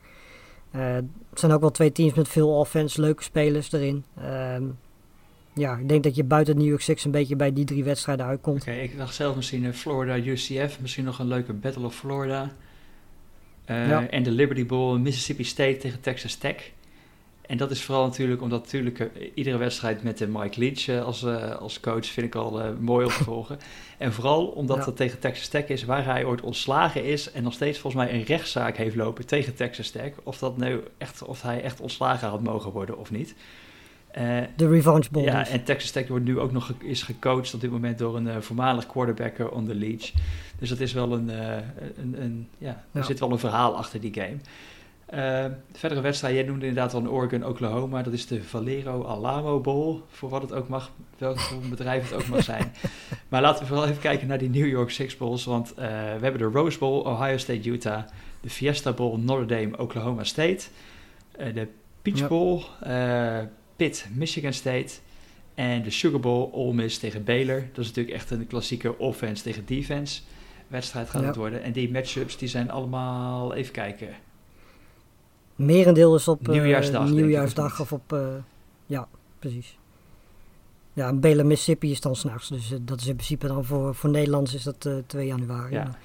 Uh, het zijn ook wel twee teams met veel offense, leuke spelers erin. Uh, ja, ik denk dat je buiten New York Six een beetje bij die drie wedstrijden uitkomt. Oké, okay, ik dacht zelf misschien uh, Florida UCF, misschien nog een leuke Battle of Florida. Uh, ja. En de Liberty Bowl, Mississippi State tegen Texas Tech. En dat is vooral natuurlijk omdat natuurlijk uh, iedere wedstrijd met de Mike Leach uh, als, als coach vind ik al mooi om te [LAUGHS] volgen. en vooral omdat ja. dat tegen Texas Tech is, waar hij ooit ontslagen is en nog steeds volgens mij een rechtszaak heeft lopen tegen Texas Tech. Of, dat nu echt, of hij echt ontslagen had mogen worden of niet. De Revenge Bowl. Ja, en Texas Tech wordt nu ook nog ge is gecoacht op dit moment door een voormalig quarterbacker onder Leach. Dus dat is wel een, een, een ja, er ja. zit wel een verhaal achter die game. Uh, verdere wedstrijd, jij noemde inderdaad al Oregon, Oklahoma. Dat is de Valero Alamo Bowl, voor wat het ook mag, welk bedrijf het ook mag zijn. [LAUGHS] maar laten we vooral even kijken naar die New York Six Bowls. Want uh, we hebben de Rose Bowl, Ohio State, Utah. De Fiesta Bowl, Notre Dame, Oklahoma State. Uh, de Peach. Bowl, Pitt, Michigan State. En de Sugar Bowl, Ole Miss tegen Baylor. Dat is natuurlijk echt een klassieke offense tegen defense wedstrijd gaat ja. het worden. En die matchups die zijn allemaal, even kijken... Merendeel is op nieuwjaarsdag, uh, nieuwjaarsdag of op. Uh, ja, precies. Ja, en Baylor, Mississippi is dan s'nachts. Dus uh, dat is in principe dan voor, voor Nederlands is dat 2 januari. Ja.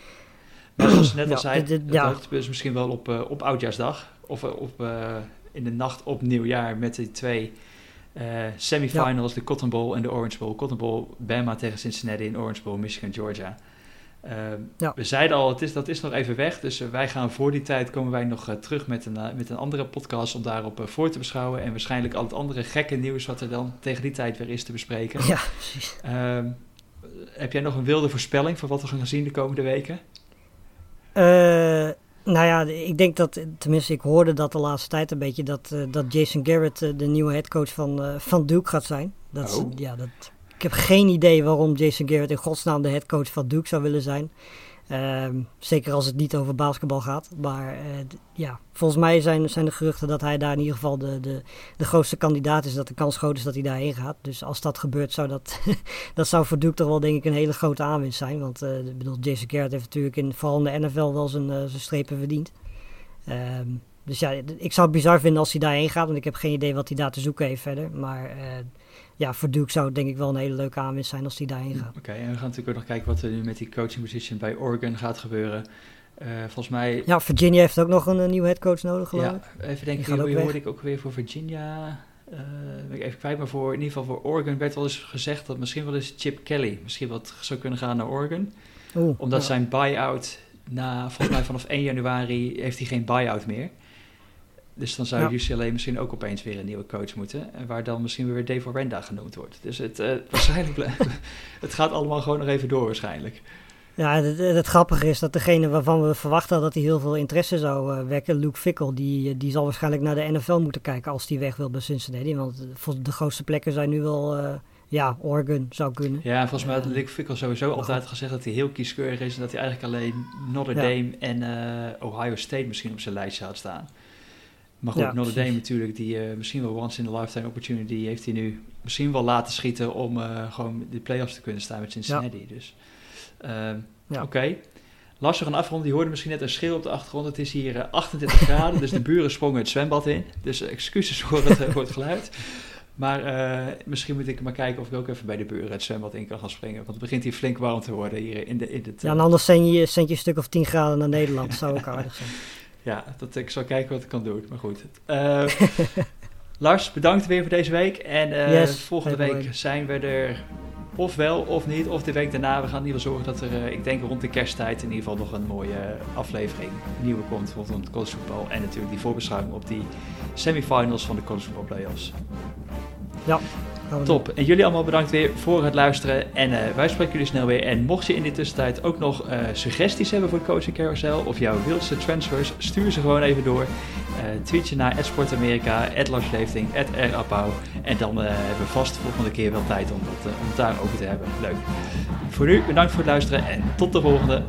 Maar zoals net al zei, ja, het ja. dus misschien wel op, op Oudjaarsdag. Of op, in de nacht op nieuwjaar met die twee semifinals, ja. de Cotton Bowl en de Orange Bowl. Cotton Bowl, Bama tegen Cincinnati en Orange Bowl, Michigan, Georgia. Uh, ja. We zeiden al, het is, dat is nog even weg. Dus uh, wij gaan voor die tijd komen wij nog uh, terug met een, met een andere podcast om daarop voor te beschouwen. En waarschijnlijk al het andere gekke nieuws wat er dan tegen die tijd weer is te bespreken. Ja, precies. Ehm, heb jij nog een wilde voorspelling van wat we gaan zien de komende weken? Nou ja, ik denk dat, tenminste ik hoorde dat de laatste tijd een beetje, dat, dat Jason Garrett de nieuwe headcoach van, van Duke gaat zijn. Dat, oh. ja, dat, ik heb geen idee waarom Jason Garrett in godsnaam de headcoach van Duke zou willen zijn. Um, zeker als het niet over basketbal gaat. Maar uh, ja, volgens mij zijn, zijn de geruchten dat hij daar in ieder geval de, de, de grootste kandidaat is. Dat de kans groot is dat hij daarheen gaat. Dus als dat gebeurt, zou dat, [LAUGHS] dat zou voor Duke toch wel denk ik een hele grote aanwinst zijn. Want uh, bedoel, Jason Garrett heeft natuurlijk in, vooral in de NFL wel zijn, uh, zijn strepen verdiend. Um, dus ja, ik zou het bizar vinden als hij daarheen gaat. Want ik heb geen idee wat hij daar te zoeken heeft verder. Maar ja, voor Duke zou het denk ik wel een hele leuke aanwinst zijn als hij daarheen gaat. Oké, okay, en we gaan natuurlijk ook nog kijken wat er nu met die coaching position bij Oregon gaat gebeuren. Uh, volgens mij... Ja, Virginia heeft ook nog een, een nieuwe headcoach nodig, geloof ja, ik. even denken, wie hoorde ik ook weer voor Virginia... Uh, ben ik even kwijt, maar voor, in ieder geval voor Oregon werd wel eens gezegd dat misschien wel eens Chip Kelly misschien wat zou kunnen gaan naar Oregon. Oeh, Omdat ja. zijn buy-out, na, volgens mij vanaf 1 januari heeft hij geen buy-out meer. Dus dan zou ja. UCLA misschien ook opeens weer een nieuwe coach moeten. En waar dan misschien weer Dave Renda genoemd wordt. Dus het, uh, waarschijnlijk [LAUGHS] het gaat allemaal gewoon nog even door waarschijnlijk. Ja, het, het, grappige is dat degene waarvan we verwachten dat hij heel veel interesse zou uh, wekken, Luke Fickle, die, die zal waarschijnlijk naar de NFL moeten kijken als hij weg wil bij Cincinnati. Want de grootste plekken zijn nu wel, uh, ja, Oregon zou kunnen. Ja, volgens mij had Luke Fickle sowieso altijd gezegd dat hij heel kieskeurig is en dat hij eigenlijk alleen Notre Dame en Ohio State misschien op zijn lijstje had staan. Maar goed, ja, Notre Dame natuurlijk, die uh, misschien wel once in a lifetime opportunity heeft hij nu misschien wel laten schieten om uh, gewoon de playoffs te kunnen staan met Cincinnati. Ja. Dus uh, ja. oké. Okay. Lastig een afrond, die hoorde misschien net een schil op de achtergrond. Het is hier 28 [LAUGHS] graden, dus de buren sprongen het zwembad in. Dus excuses voor het, voor het geluid. Maar uh, misschien moet ik maar kijken of ik ook even bij de buren het zwembad in kan gaan springen. Want het begint hier flink warm te worden hier in, de, in het... Ja, en anders zend je, een stuk of 10 graden naar Nederland. Dat zou ook aardig zijn. [LAUGHS] Ja, dat, ik zal kijken wat ik kan doen. Maar goed. Uh, [LAUGHS] Lars, bedankt weer voor deze week. En uh, yes, volgende week zijn we er of wel of niet, of de week daarna. We gaan in ieder geval zorgen dat er, uh, ik denk rond de kersttijd, in ieder geval nog een mooie aflevering nieuwe komt rondom het college voetbal. En natuurlijk die voorbeschouwing op die semifinals van de college voetbal playoffs. Ja. Top. En jullie allemaal bedankt weer voor het luisteren. En uh, wij spreken jullie snel weer. En mocht je in die tussentijd ook nog uh, suggesties hebben voor Coaching Carousel of jouw wildste transfers, stuur ze gewoon even door. Uh, tweet je naar @sportamerika, @larsleefting, @rapau. En dan hebben we vast de volgende keer wel tijd om, dat, om het daar over te hebben. Leuk. Voor nu bedankt voor het luisteren en tot de volgende.